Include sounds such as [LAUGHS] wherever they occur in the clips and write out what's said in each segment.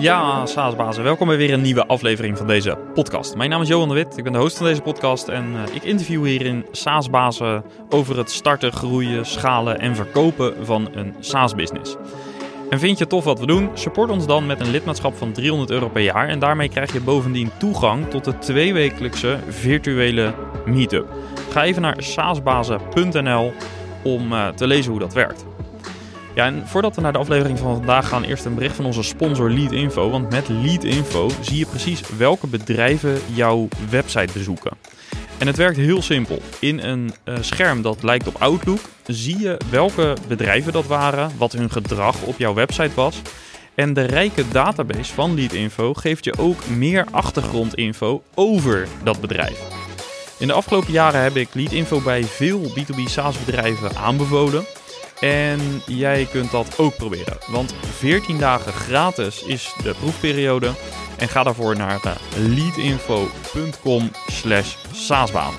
Ja, SaaS-bazen, welkom bij weer een nieuwe aflevering van deze podcast. Mijn naam is Johan de Wit, ik ben de host van deze podcast en uh, ik interview hierin SaaS-bazen over het starten, groeien, schalen en verkopen van een SaaS-business. En vind je tof wat we doen? Support ons dan met een lidmaatschap van 300 euro per jaar en daarmee krijg je bovendien toegang tot de tweewekelijkse virtuele meetup. Ga even naar saasbazen.nl om uh, te lezen hoe dat werkt. Ja, en voordat we naar de aflevering van vandaag gaan, eerst een bericht van onze sponsor Lead Info. Want met Lead Info zie je precies welke bedrijven jouw website bezoeken. En het werkt heel simpel. In een uh, scherm dat lijkt op Outlook zie je welke bedrijven dat waren, wat hun gedrag op jouw website was. En de rijke database van Lead Info geeft je ook meer achtergrondinfo over dat bedrijf. In de afgelopen jaren heb ik Lead Info bij veel B2B SaaS bedrijven aanbevolen. En jij kunt dat ook proberen. Want 14 dagen gratis is de proefperiode. En ga daarvoor naar leadinfo.com slash saasbaan.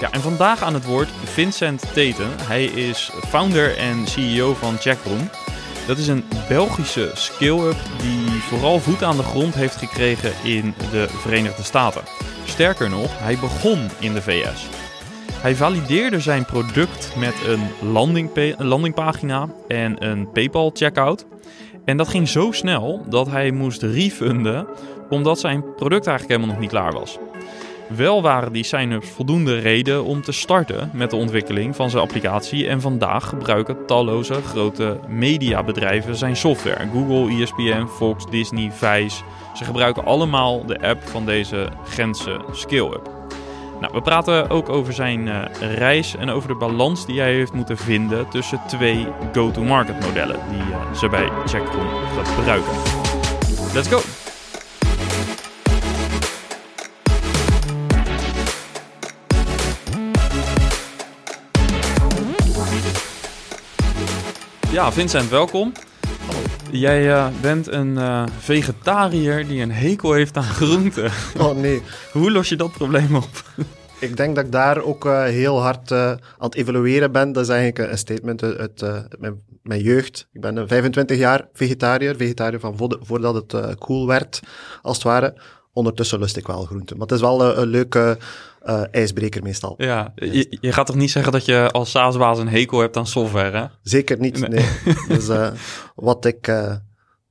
Ja, en vandaag aan het woord Vincent Teten. Hij is founder en CEO van Checkroom. Dat is een Belgische skill-up die vooral voet aan de grond heeft gekregen in de Verenigde Staten. Sterker nog, hij begon in de VS. Hij valideerde zijn product met een, landing een landingpagina en een PayPal checkout. En dat ging zo snel dat hij moest refunden omdat zijn product eigenlijk helemaal nog niet klaar was. Wel waren die sign-ups voldoende reden om te starten met de ontwikkeling van zijn applicatie en vandaag gebruiken talloze grote mediabedrijven zijn software. Google, ESPN, Fox, Disney, Vice. Ze gebruiken allemaal de app van deze Gentse Scale-up. Nou, we praten ook over zijn uh, reis en over de balans die hij heeft moeten vinden tussen twee go-to-market modellen die uh, ze bij Checkroom gebruiken. Let's go! Ja, Vincent, welkom. Jij uh, bent een uh, vegetariër die een hekel heeft aan groenten. Oh nee. Hoe los je dat probleem op? [LAUGHS] Ik denk dat ik daar ook uh, heel hard aan het evalueren ben. Dat is eigenlijk een statement uit, uit mijn, mijn, jeugd. Ik ben 25 jaar vegetariër. Vegetariër van vo voordat het cool werd, als het ware. Ondertussen lust ik wel groenten. Maar het is wel een leuke uh, ijsbreker meestal. Ja, je, je, gaat toch niet zeggen dat je als SaaS-baas een hekel hebt aan software, hè? Zeker niet, nee. [LAUGHS] dus uh, wat ik... Uh,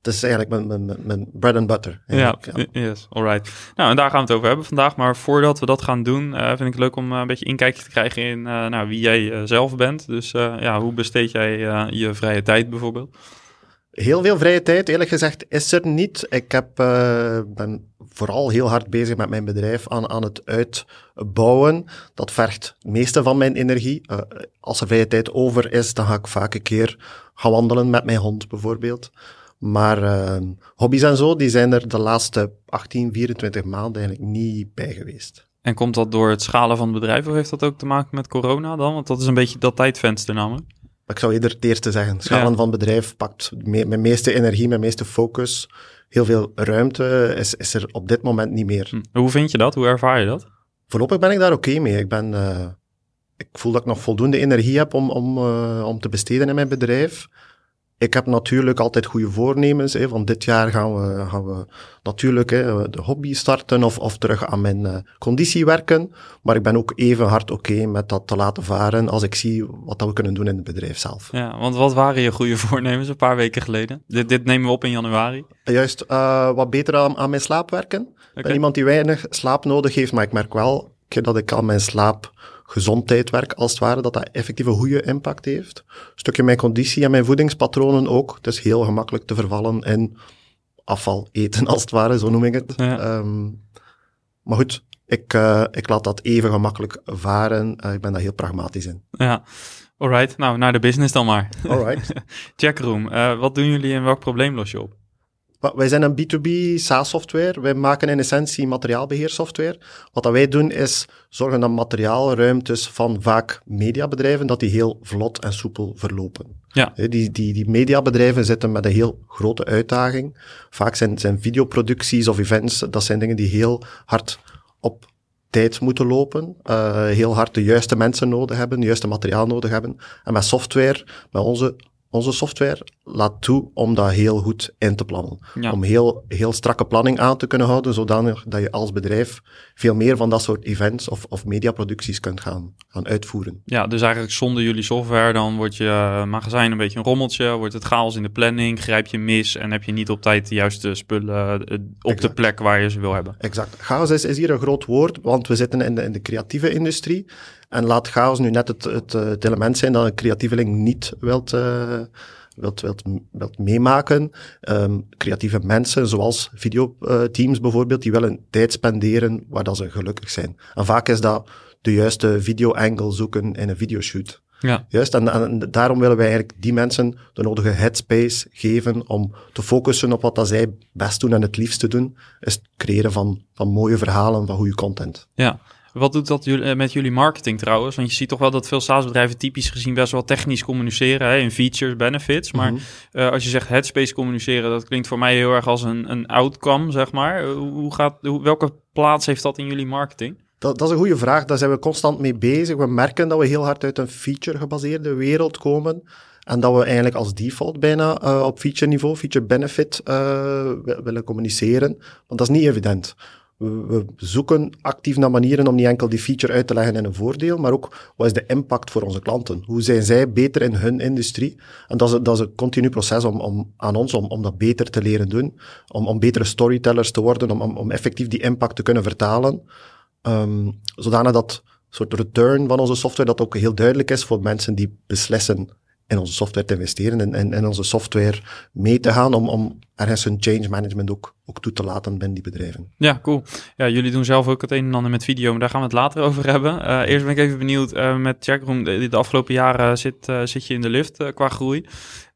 het is eigenlijk mijn, mijn, mijn bread and butter. Ja, ja, yes, alright. Nou, en daar gaan we het over hebben vandaag. Maar voordat we dat gaan doen, uh, vind ik het leuk om een beetje inkijkje te krijgen in uh, nou, wie jij zelf bent. Dus ja, hoe besteed jij je vrije tijd bijvoorbeeld? Heel veel vrije tijd, eerlijk gezegd, is er niet. Ik heb, ben vooral heel hard bezig met mijn bedrijf aan, aan het uitbouwen. Dat vergt het meeste van mijn energie. Uh, als er vrije tijd over is, dan ga ik vaak een keer gaan wandelen met mijn hond bijvoorbeeld. Maar uh, hobby's en zo, die zijn er de laatste 18, 24 maanden eigenlijk niet bij geweest. En komt dat door het schalen van het bedrijf of heeft dat ook te maken met corona dan? Want dat is een beetje dat tijdvenster namelijk. Ik zou eerder het eerste zeggen. Schalen ja. van bedrijf pakt me mijn meeste energie, mijn meeste focus heel veel ruimte is, is er op dit moment niet meer. Hm. Hoe vind je dat? Hoe ervaar je dat? Voorlopig ben ik daar oké mee. Ik, ben, uh, ik voel dat ik nog voldoende energie heb om, om, uh, om te besteden in mijn bedrijf. Ik heb natuurlijk altijd goede voornemens. Hè. Van dit jaar gaan we, gaan we natuurlijk hè, de hobby starten of, of terug aan mijn uh, conditie werken. Maar ik ben ook even hard oké okay met dat te laten varen als ik zie wat dat we kunnen doen in het bedrijf zelf. Ja, want wat waren je goede voornemens een paar weken geleden? Dit, dit nemen we op in januari. Juist, uh, wat beter aan, aan mijn slaap werken. Okay. Ik ben iemand die weinig slaap nodig heeft, maar ik merk wel dat ik aan mijn slaap gezondheid werk, als het ware, dat dat effectief een goede impact heeft. Een stukje mijn conditie en mijn voedingspatronen ook. Het is heel gemakkelijk te vervallen in afval eten, als het ware, zo noem ik het. Ja. Um, maar goed, ik, uh, ik laat dat even gemakkelijk varen. Uh, ik ben daar heel pragmatisch in. Ja, alright. Nou, naar de business dan maar. Alright. [LAUGHS] Checkroom, uh, wat doen jullie en welk probleem los je op? Wij zijn een B2B SaaS-software. Wij maken in essentie materiaalbeheersoftware. Wat dat wij doen is zorgen dat materiaalruimtes van vaak mediabedrijven, dat die heel vlot en soepel verlopen. Ja. Die, die, die mediabedrijven zitten met een heel grote uitdaging. Vaak zijn, zijn videoproducties of events, dat zijn dingen die heel hard op tijd moeten lopen, uh, heel hard de juiste mensen nodig hebben, de juiste materiaal nodig hebben. En met software, met onze onze software laat toe om dat heel goed in te plannen. Om heel, heel strakke planning aan te kunnen houden, zodanig dat je als bedrijf veel meer van dat soort events of, of mediaproducties kunt gaan, gaan uitvoeren. Ja, dus eigenlijk zonder jullie software, dan wordt je eh, magazijn een beetje een rommeltje, wordt het chaos in de planning, grijp je mis en heb je niet op tijd de juiste spullen eh, op de plek waar je ze wil hebben. Exact. Chaos is, is hier een groot woord, want we zitten in de, in de creatieve industrie. En laat chaos nu net het, het, het element zijn dat een creatieveling niet wilt, uh, wilt, wilt, wilt meemaken. Um, creatieve mensen, zoals videoteams bijvoorbeeld, die willen tijd spenderen waar dat ze gelukkig zijn. En vaak is dat de juiste video-angle zoeken in een videoshoot. Ja. Juist, en, en, daarom willen wij eigenlijk die mensen de nodige headspace geven om te focussen op wat dat zij best doen en het liefste doen, is het creëren van, van mooie verhalen, van goede content. Ja, wat doet dat eh, met jullie marketing trouwens? Want je ziet toch wel dat veel SaaS-bedrijven typisch gezien best wel technisch communiceren hè, in features, benefits. Maar mhm. eh, als je zegt headspace communiceren, dat klinkt voor mij heel erg als een, een outcome, zeg maar. Eh, hoe gaat, hoe, welke plaats heeft dat in jullie marketing? Dat, dat, is een goede vraag. Daar zijn we constant mee bezig. We merken dat we heel hard uit een feature-gebaseerde wereld komen. En dat we eigenlijk als default bijna uh, op feature niveau, feature benefit, uh, willen communiceren. Want dat is niet evident. We, zoeken actief naar manieren om niet enkel die feature uit te leggen in een voordeel, maar ook wat is de impact voor onze klanten? Hoe zijn zij beter in hun industrie? En dat is, dat is een continu proces om, om, aan ons om, om dat beter te leren doen, om, om betere storytellers te worden, om, om, om effectief die impact te kunnen vertalen, um, zodanig dat soort return van onze software dat ook heel duidelijk is voor mensen die beslissen in onze software te investeren en in, in, onze software mee te gaan om, om ergens hun change management ook, ook toe te laten binnen die bedrijven. Ja, cool. Ja, jullie doen zelf ook het een en ander met video, maar daar gaan we het later over hebben. Uh, eerst ben ik even benieuwd, uh, met Checkroom, de, de, afgelopen jaren zit, uh, zit je in de lift qua groei.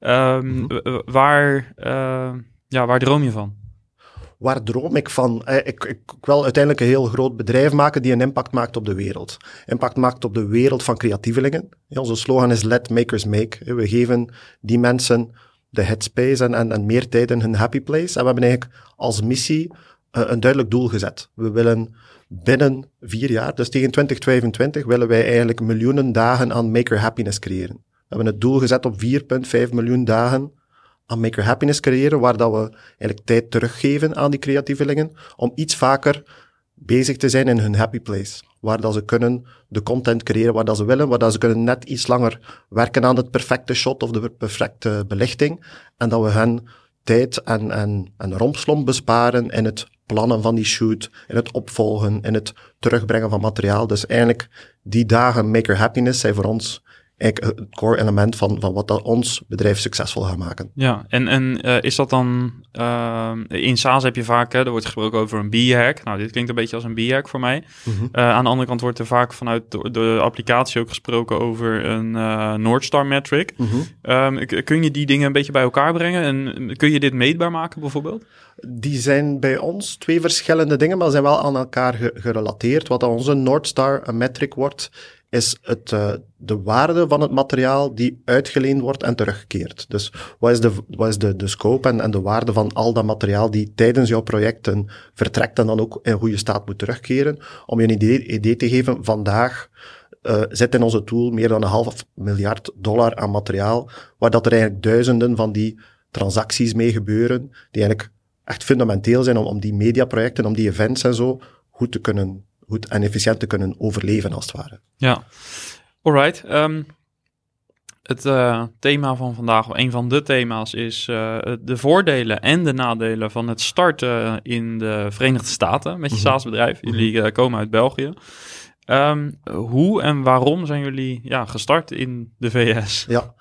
Um, mm -hmm. waar, ja, waar droom je van? Waar droom ik van? Eh, ik, ik, wil uiteindelijk een heel groot bedrijf maken die een impact maakt op de wereld. Impact maakt op de wereld van creatievelingen. onze slogan is Let Makers Make. We geven die mensen de headspace en, en, en meer tijd in hun happy place. En we hebben eigenlijk als missie uh, een duidelijk doel gezet. We willen binnen vier jaar, dus tegen 2025, willen wij eigenlijk miljoenen dagen aan maker happiness creëren. We hebben het doel gezet op 4,5 miljoen dagen aan maker happiness creëren, waar dat we eigenlijk tijd teruggeven aan die creatievelingen, om iets vaker bezig te zijn in hun happy place. Waar dat ze kunnen de content creëren waar dat ze willen, waar dat ze kunnen net iets langer werken aan het perfecte shot of de perfecte belichting. En dat we hen tijd en, en, en rompslomp besparen in het plannen van die shoot, in het opvolgen, in het terugbrengen van materiaal. Dus eigenlijk die dagen maker happiness zijn voor ons eigenlijk het core element van, van wat dat ons bedrijf succesvol gaat maken. Ja, en, en uh, is dat dan... Uh, in SaaS heb je vaak, hè, er wordt gesproken over een B-hack. Nou, dit klinkt een beetje als een B-hack voor mij. Mm -hmm. uh, aan de andere kant wordt er vaak vanuit de, de applicatie ook gesproken over een North Star metric. Mm -hmm. um, kun je die dingen een beetje bij elkaar brengen? En kun je dit meetbaar maken bijvoorbeeld? Die zijn bij ons twee verschillende dingen, maar zijn wel aan elkaar gerelateerd. Wat onze North Star metric wordt, is het, uh, de waarde van het materiaal die uitgeleend wordt en terugkeert. Dus wat is de, wat is de, de scope en, en de waarde van al dat materiaal die tijdens jouw projecten vertrekt en dan ook in goede staat moet terugkeren? Om je een idee, idee te geven, vandaag uh, zit in onze tool meer dan een half miljard dollar aan materiaal, waar dat er eigenlijk duizenden van die transacties mee gebeuren, die eigenlijk echt fundamenteel zijn om, om die mediaprojecten, om die events en zo goed te kunnen goed en efficiënt te kunnen overleven, als het ware. Ja, alright. Um, het uh, thema van vandaag, of een van de thema's, is uh, de voordelen en de nadelen van het starten in de Verenigde Staten met je mm SaaS-bedrijf. Mhm. Jullie uh, komen uit België. Um, hoe en waarom zijn jullie ja, gestart in de VS? Ja,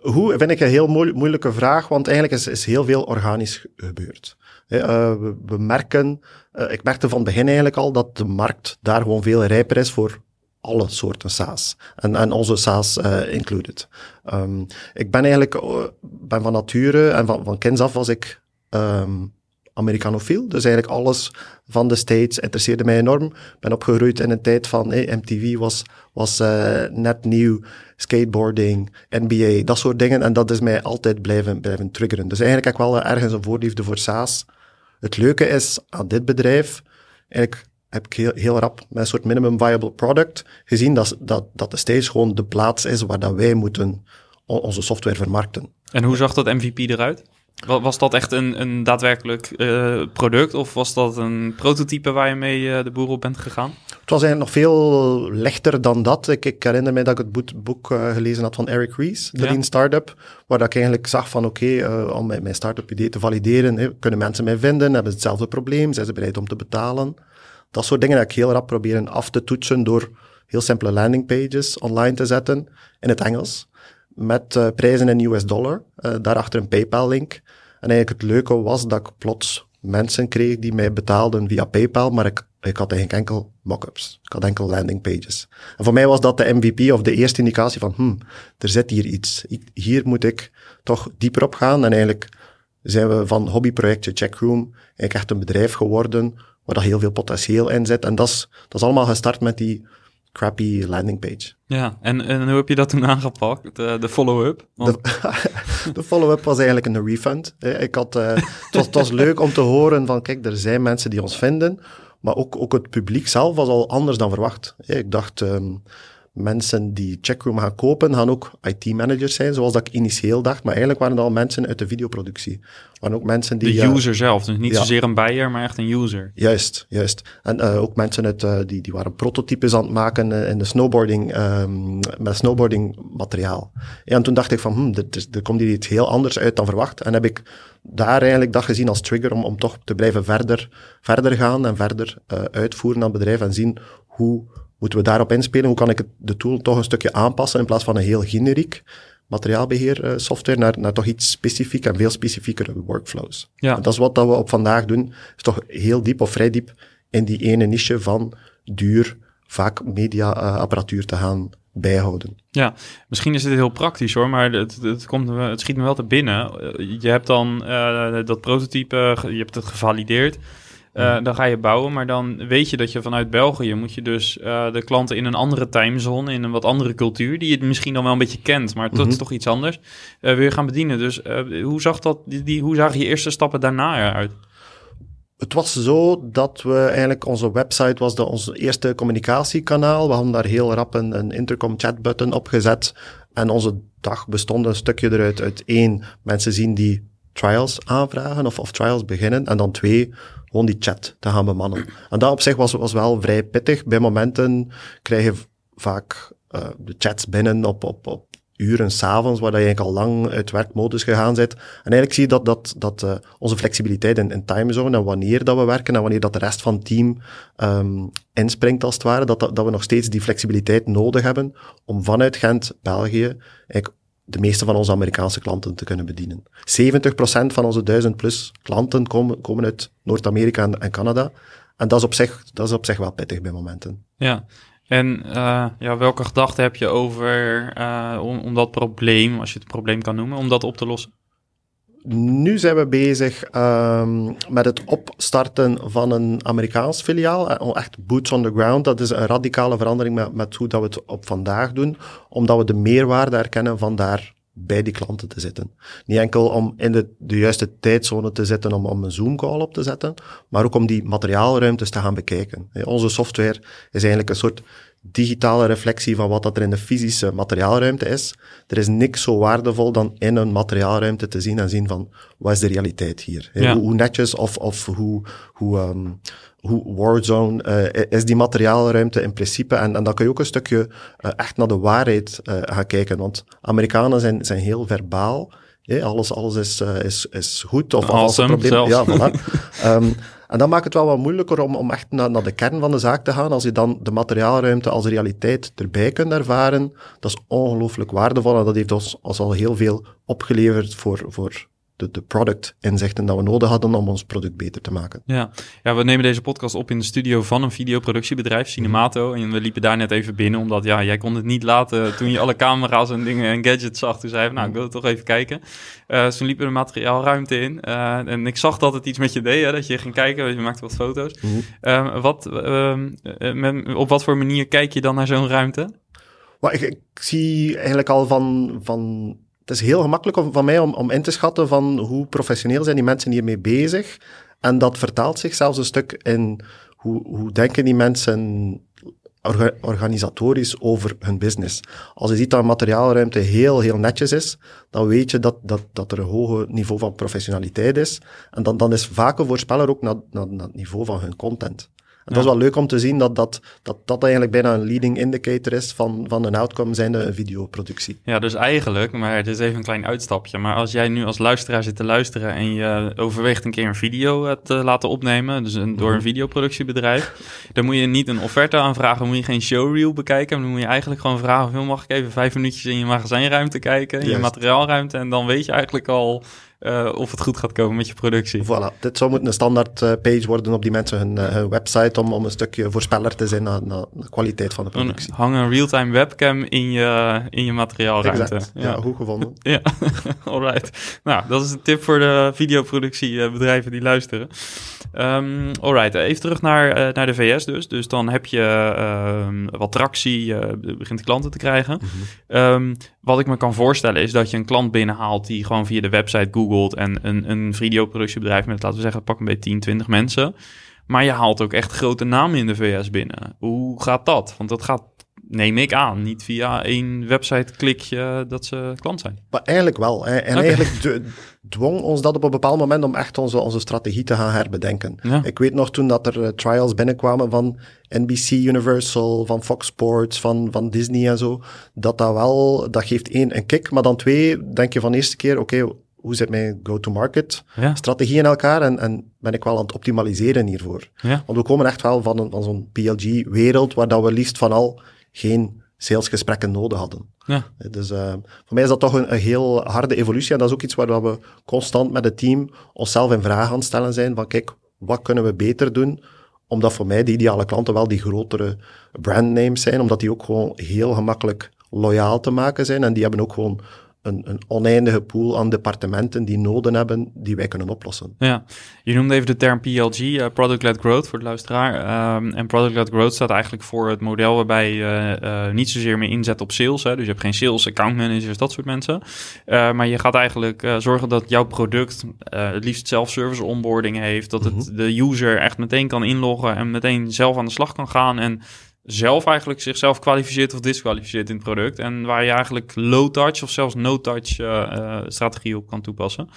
hoe vind ik een heel moeilijke vraag, want eigenlijk is, is heel veel organisch gebeurd. Uh, we, merken, uh, ik merkte van het begin eigenlijk al dat de markt daar gewoon veel rijper is voor alle soorten SaaS. En, en onze SaaS uh, included. Um, ik ben eigenlijk ben van nature en van, van kinds af was ik um, Americanofiel. Dus eigenlijk alles van de States interesseerde mij enorm. Ben opgegroeid in een tijd van hey, MTV was, was uh, net nieuw, skateboarding, NBA, dat soort dingen. En dat is mij altijd blijven, blijven triggeren. Dus eigenlijk heb ik wel ergens een voorliefde voor SaaS. Het leuke is aan dit bedrijf, eigenlijk heb ik heel, heel rap met een soort minimum viable product gezien dat, dat, dat de States gewoon de plaats is waar dat wij moeten onze software vermarkten. En hoe zag dat MVP eruit? Was dat echt een, een daadwerkelijk uh, product of was dat een prototype waar je mee uh, de boer op bent gegaan? Het was eigenlijk nog veel lichter dan dat. Ik, ik herinner me dat ik het boek, uh, gelezen had van Eric Ries, de ja. Lean Startup, waar dat ik eigenlijk zag van oké, okay, om mijn, mijn start-up idee te valideren, hè, kunnen mensen mij vinden, hebben ze hetzelfde probleem, zijn ze bereid om te betalen? Dat soort dingen dat ik heel rap proberen af te toetsen door heel simpele landing pages online te zetten in het Engels met uh, prijzen in US dollar, uh, daarachter een PayPal-link. En eigenlijk het leuke was dat ik plots mensen kreeg die mij betaalden via PayPal, maar ik, ik had eigenlijk enkel mock-ups. Ik had enkel landing pages. En voor mij was dat de MVP of de eerste indicatie van, hmm, er zit hier iets. Hier moet ik toch dieper op gaan. En eigenlijk zijn we van hobbyprojectje Checkroom eigenlijk echt een bedrijf geworden waar dat heel veel potentieel in zit. En dat is, dat is allemaal gestart met die crappy landing page. Ja, en, en hoe heb je dat toen aangepakt, de, de follow-up? De, [LAUGHS] de follow-up was eigenlijk een refund. Ik had, uh, het, was, het was leuk om te horen van, kijk, er zijn mensen die ons vinden, maar ook, ook het publiek zelf was al anders dan verwacht. Ik dacht, um, mensen die Checkroom gaan kopen, gaan ook IT-managers zijn, zoals dat ik initieel dacht. Maar eigenlijk waren het al mensen uit de videoproductie. Waren ook mensen die... De user zelf, dus niet ja. zozeer een buyer, maar echt een user. Juist, juist. En uh, ook mensen uit, uh, die, die waren prototypes aan het maken in de snowboarding, um, met snowboarding materiaal. Ja, en toen dacht ik van, hm, er, er komt hier iets heel anders uit dan verwacht. En heb ik daar eigenlijk dat gezien als trigger om, om toch te blijven verder, verder gaan en verder uitvoeren aan het bedrijf en zien hoe moeten we daarop inspelen? Hoe kan ik de tool toch een stukje aanpassen in plaats van een heel generiek materiaalbeheer uh, software naar, naar toch iets specifiek en veel specifiekere workflows. Ja. dat is wat dat we op vandaag doen, is toch heel diep of vrij diep in die ene niche van duur, vaak mediaapparatuur uh, te gaan bijhouden. Ja, misschien is dit heel praktisch hoor, maar het, het, komt, het schiet me wel te binnen. Je hebt dan uh, dat prototype, je hebt het gevalideerd. Uh, dan ga je bouwen, maar dan weet je dat je vanuit België moet je dus uh, de klanten in een andere timezone, in een wat andere cultuur, die je misschien dan wel een beetje kent, maar dat is mhm. toch iets anders, uh, wil je gaan bedienen. Dus hoe, zag dat, die, die, hoe zagen je eerste stappen daarna eruit? Het was zo dat we eigenlijk, onze website was de, ons eerste communicatiekanaal. We hadden daar heel rap een, een intercom chat button op gezet. En onze dag bestond een stukje eruit uit één, mensen zien die trials aanvragen of, of trials beginnen. En dan twee, gewoon die chat te gaan bemannen. En dat op zich was, was wel vrij pittig. Bij momenten krijg je vaak uh, de chats binnen op, op, op uren s'avonds, waar je eigenlijk al lang uit werkmodus gegaan zit. En eigenlijk zie je dat, dat, dat uh, onze flexibiliteit in, in timezone en wanneer dat we werken en wanneer dat de rest van het team um, inspringt als het ware, dat, dat, dat we nog steeds die flexibiliteit nodig hebben om vanuit Gent, België, eigenlijk de meeste van onze Amerikaanse klanten te kunnen bedienen. 70% van onze 1000 plus klanten komen, komen uit Noord-Amerika en, Canada. En dat is, op zich, dat is op zich wel pittig bij momenten. Ja, en uh, ja, welke gedachten heb je over om, om dat probleem, als je het probleem kan noemen, om dat op te lossen? Nu zijn we bezig um, met het opstarten van een Amerikaans filiaal. Eh, echt boots on the ground. Dat is een radicale verandering met, met hoe dat we het op vandaag doen. Omdat we de meerwaarde herkennen van daar bij die klanten te zitten. Niet enkel om in de, de juiste tijdzone te zitten om, om een Zoom-call op te zetten, maar ook om die materiaalruimtes te gaan bekijken. Onze software is eigenlijk een soort digitale reflectie van wat dat er in de fysische materiaalruimte is. Er is niks zo waardevol dan in een materiaalruimte te zien en zien van wat is de realiteit hier. Ja. Hoe, hoe, netjes of, of hoe, hoe, um, hoe Warzone uh, is die materiaalruimte in principe. En, en dan kun je ook een stukje uh, echt naar de waarheid uh, gaan kijken. Want Amerikanen zijn, zijn heel verbaal. Ja, alles, alles is, is, is goed. Of awesome, als probleem, ja, voilà. um, [LAUGHS] En dat maakt het wel wat moeilijker om, om echt naar, naar de kern van de zaak te gaan. Als je dan de materiaalruimte als realiteit erbij kunt ervaren, dat is ongelooflijk waardevol. En dat heeft ons, al heel veel opgeleverd voor, voor de, de product inzichten dat we nodig hadden om ons product beter te maken. Ja. ja, we nemen deze podcast op in de studio van een videoproductiebedrijf, Cinemato. En we liepen daar net even binnen, omdat ja, jij kon het niet laten toen je alle camera's en dingen en gadgets zag. Toen zei je, nou, ik wil het toch even kijken. Uh, toen liepen we de materiaalruimte in. Uh, en ik zag dat het iets met je deed, hè, dat je ging kijken, je maakte wat foto's. Mm -hmm. wat, met, op wat voor manier kijk je dan naar zo'n ruimte? Maar ik, ik zie eigenlijk al van, van het is heel gemakkelijk om, van mij om, om in te schatten van hoe professioneel zijn die mensen hiermee bezig. En dat vertaalt zich zelfs een stuk in hoe, hoe denken die mensen organisatorisch over hun business. Als je ziet dat een materiaalruimte heel, heel netjes is, dan weet je dat, dat, dat er een hoog niveau van professionaliteit is. En dan, dan is vaak een voorspeller ook naar, naar, naar het niveau van hun content. En dat is wel leuk om te zien dat dat, dat dat eigenlijk bijna een leading indicator is van, van een outcome zijnde een videoproductie. Ja, dus eigenlijk, maar het is even een klein uitstapje. Maar als jij nu als luisteraar zit te luisteren en je overweegt een keer een video eh, te laten opnemen, dus een, door een mhm. videoproductiebedrijf, dan moet je niet een offerte aanvragen, moet je geen showreel bekijken. Dan moet je eigenlijk gewoon vragen, mag ik even vijf minuutjes in je magazijnruimte kijken, in je materiaalruimte. En dan weet je eigenlijk al uh, of het goed gaat komen met je productie. Voilà, dit zou moeten een standaard uh, page worden op die mensen hun, uh, hun website om, om een stukje voorspeller te zijn naar, naar de kwaliteit van de productie. hang een real-time webcam in je, in je materiaalruimte. Ja. ja, goed gevonden. [LAUGHS] ja, [LAUGHS] alright. Nou, dat is een tip voor de videoproductiebedrijven die luisteren. Um, alright, even terug naar, naar de VS dus. Dus dan heb je uh, wat tractie, uh, begint klanten te krijgen. Mm um, wat ik me kan voorstellen is dat je een klant binnenhaalt die gewoon via de website googelt en een, een videoproductiebedrijf met, laten we zeggen, pak een beetje 10, 20 mensen. Maar je haalt ook echt grote namen in de VS binnen. Hoe gaat dat? Want dat gaat neem ik aan. Niet via één website klikje dat ze klant zijn. Maar eigenlijk wel. Hè. En eigenlijk dwong ons dat op een bepaald moment om echt onze, onze strategie te gaan herbedenken. Ik weet nog toen dat er uh, trials binnenkwamen van NBC Universal, van Fox Sports, van, van Disney en zo. Dat dat wel, dat geeft één een kick. Maar dan twee, denk je van de eerste keer, oké, hoe zit mijn go-to-market strategie in elkaar en, en, ben ik wel aan het optimaliseren hiervoor. Want we komen echt wel van, van zo'n PLG-wereld waar dat we liefst van al geen salesgesprekken nodig hadden. Ja. Dus uh, voor mij is dat toch een, een, heel harde evolutie. En dat is ook iets waar we constant met het team onszelf in vraag aan stellen zijn. Van kijk, wat kunnen we beter doen? Omdat voor mij de ideale klanten wel die grotere brandnames zijn. Omdat die ook gewoon heel gemakkelijk loyaal te maken zijn. En die hebben ook gewoon een, een, oneindige pool aan departementen die noden hebben die wij kunnen oplossen. Ja, je noemde even de term PLG, uh, Product-led Growth voor de luisteraar. Um, en Product-led Growth staat eigenlijk voor het model waarbij je uh, niet zozeer meer inzet op sales. Hè? Dus je hebt geen sales, account managers, dat soort mensen. Uh, maar je gaat eigenlijk zorgen dat jouw product het liefst self-service onboarding heeft. Dat het mhm. de user echt meteen kan inloggen en meteen zelf aan de slag kan gaan. En zelf eigenlijk zichzelf kwalificeert of disqualificeert in het product. En waar je eigenlijk low-touch of zelfs no-touch uh, strategie op kan toepassen.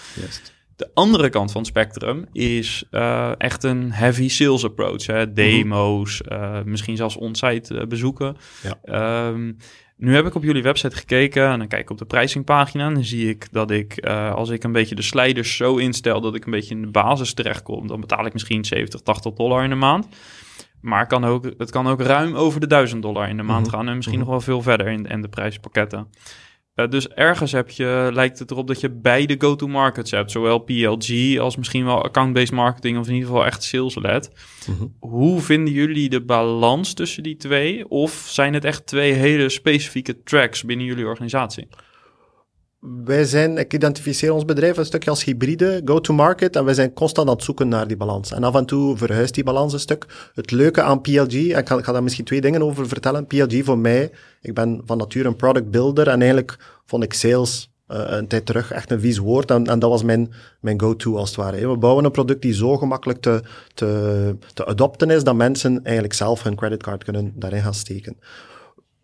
De andere kant van het spectrum is uh, echt een heavy sales approach. Hè? Mhm. Demo's, misschien zelfs on-site bezoeken. Ja. Um, nu heb ik op jullie website gekeken en dan kijk ik op de prijzingpagina. En dan zie ik dat ik, als ik een beetje de sliders zo instel dat ik een beetje in de basis terechtkom, dan betaal ik misschien 70, 80 dollar in de maand. Maar kan ook, het kan ook ruim over de 1000 dollar in de maand mhm. gaan en misschien mhm. nog wel veel verder in, in de prijspakketten. Uh, dus ergens heb je, lijkt het erop dat je beide go-to-markets hebt. Zowel PLG als misschien wel account-based marketing of in ieder geval echt sales-led. Mhm. Hoe vinden jullie de balans tussen die twee? Of zijn het echt twee hele specifieke tracks binnen jullie organisatie? Wij zijn, ik identificeer ons bedrijf een stukje als hybride, go-to-market, en wij zijn constant aan het zoeken naar die balans. En af en toe verhuist die balans een stuk. Het leuke aan PLG, en ik ga, daar misschien twee dingen over vertellen. PLG voor mij, ik ben van nature een product builder, en eigenlijk vond ik sales uh, een tijd terug echt een vies woord, en, en dat was mijn, mijn go-to als het ware. We bouwen een product die zo gemakkelijk te, te, te adopten is, dat mensen eigenlijk zelf hun creditcard kunnen daarin gaan steken.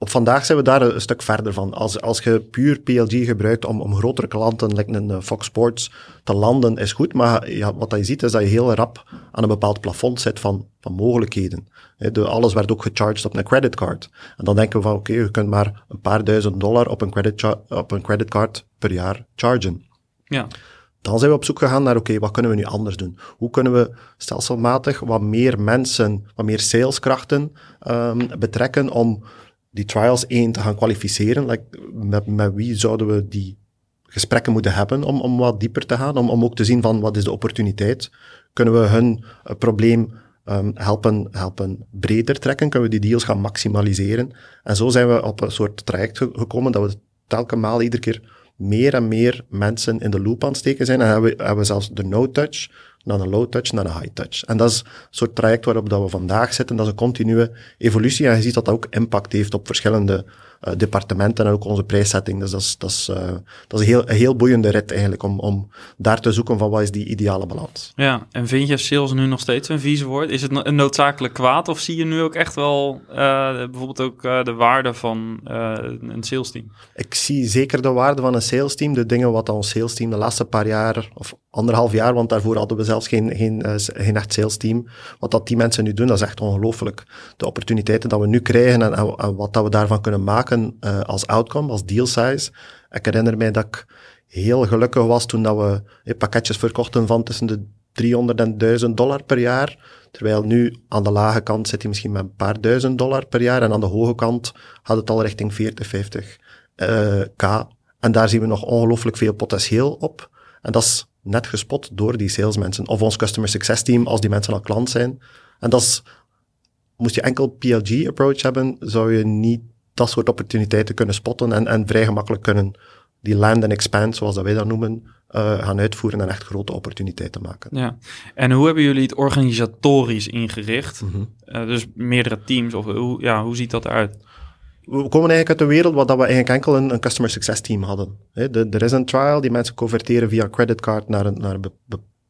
Op vandaag zijn we daar een, stuk verder van. Als, als je puur PLG gebruikt om, om grotere klanten, like een eh, Fox Sports, te landen, is goed. Maar ja, wat je ziet is dat je heel rap aan een bepaald plafond zit van, van mogelijkheden. de, alles werd ook gecharged op een creditcard. En dan denken we van, oké, je kunt maar een paar duizend dollar op een, credit op een creditcard per jaar chargen. Ja. Dan zijn we op zoek gegaan naar, oké, wat kunnen we nu anders doen? Hoe kunnen we stelselmatig wat meer mensen, wat meer saleskrachten um, betrekken om die trials één te gaan kwalificeren. Like, met, wie zouden we die gesprekken moeten hebben om, om wat dieper te gaan, om, om ook te zien van wat is de opportuniteit. Kunnen we hun uh, probleem um, helpen, helpen breder trekken? Kunnen we die deals gaan maximaliseren? En zo zijn we op een soort traject gekomen dat we telkens maal iedere keer meer en meer mensen in de loop aan het steken zijn. En hebben we, hebben we zelfs de no-touch naar een low touch, naar een high touch. En dat is een soort traject waarop dat we vandaag zitten. Dat is een continue evolutie en je ziet dat dat ook impact heeft op verschillende uh, departementen en ook onze prijssetting. Dus dat is, dat is, uh, dat is een, heel, een heel boeiende rit eigenlijk, om, om daar te zoeken van wat is die ideale balans. Ja, en vind je sales nu nog steeds een vieze woord? Is het een noodzakelijk kwaad of zie je nu ook echt wel uh, bijvoorbeeld ook de waarde van een sales team? Ik zie zeker de waarde van een sales team. De dingen wat ons sales team de laatste paar jaar, of anderhalf jaar, want daarvoor hadden we zelfs geen, geen, geen echt sales team. Wat dat die mensen nu doen, dat is echt ongelooflijk. De opportuniteiten dat we nu krijgen en, wat dat we daarvan kunnen maken uh, als outcome, als deal size. Ik herinner mij dat ik heel gelukkig was toen dat we eh, pakketjes verkochten van tussen de 300 en 1000 dollar per jaar. Terwijl nu aan de lage kant zit hij misschien met een paar duizend dollar per jaar. En aan de hoge kant had het al richting 40, 50 uh, k. En daar zien we nog ongelooflijk veel potentieel op. En dat is net gespot door die salesmensen. Of ons customer success team, als die mensen al klant zijn. En dat is, moest je enkel PLG approach hebben, zou je niet dat soort opportuniteiten kunnen spotten en, en vrij gemakkelijk kunnen die land and expand, zoals dat wij dat noemen, uh, gaan uitvoeren en echt grote opportuniteiten maken. Ja, en hoe hebben jullie het organisatorisch ingericht? Mm -hmm. uh, dus meerdere teams, of hoe, ja, hoe ziet dat eruit? We komen eigenlijk uit een wereld waar dat we eigenlijk enkel een, een customer success team hadden. Er is een trial, die mensen converteren via creditcard naar een, naar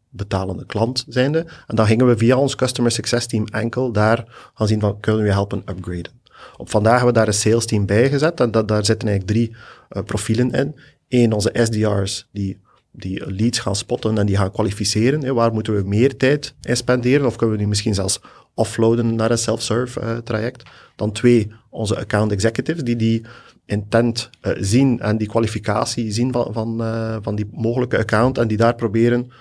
betalende klant. En dan gingen we via ons customer success team enkel daar gaan zien van, kunnen we helpen upgraden? Op vandaag hebben we daar een sales team bij gezet en daar zitten eigenlijk drie uh, profielen in. Eén, onze SDR's die, die leads gaan spotten en die gaan kwalificeren. Hè. Waar moeten we meer tijd in spenderen? Of kunnen we die misschien zelfs offloaden naar een self-serve uh, traject? Dan twee, onze account executives die die intent uh, zien en die kwalificatie zien van, van, van die mogelijke account en die daar proberen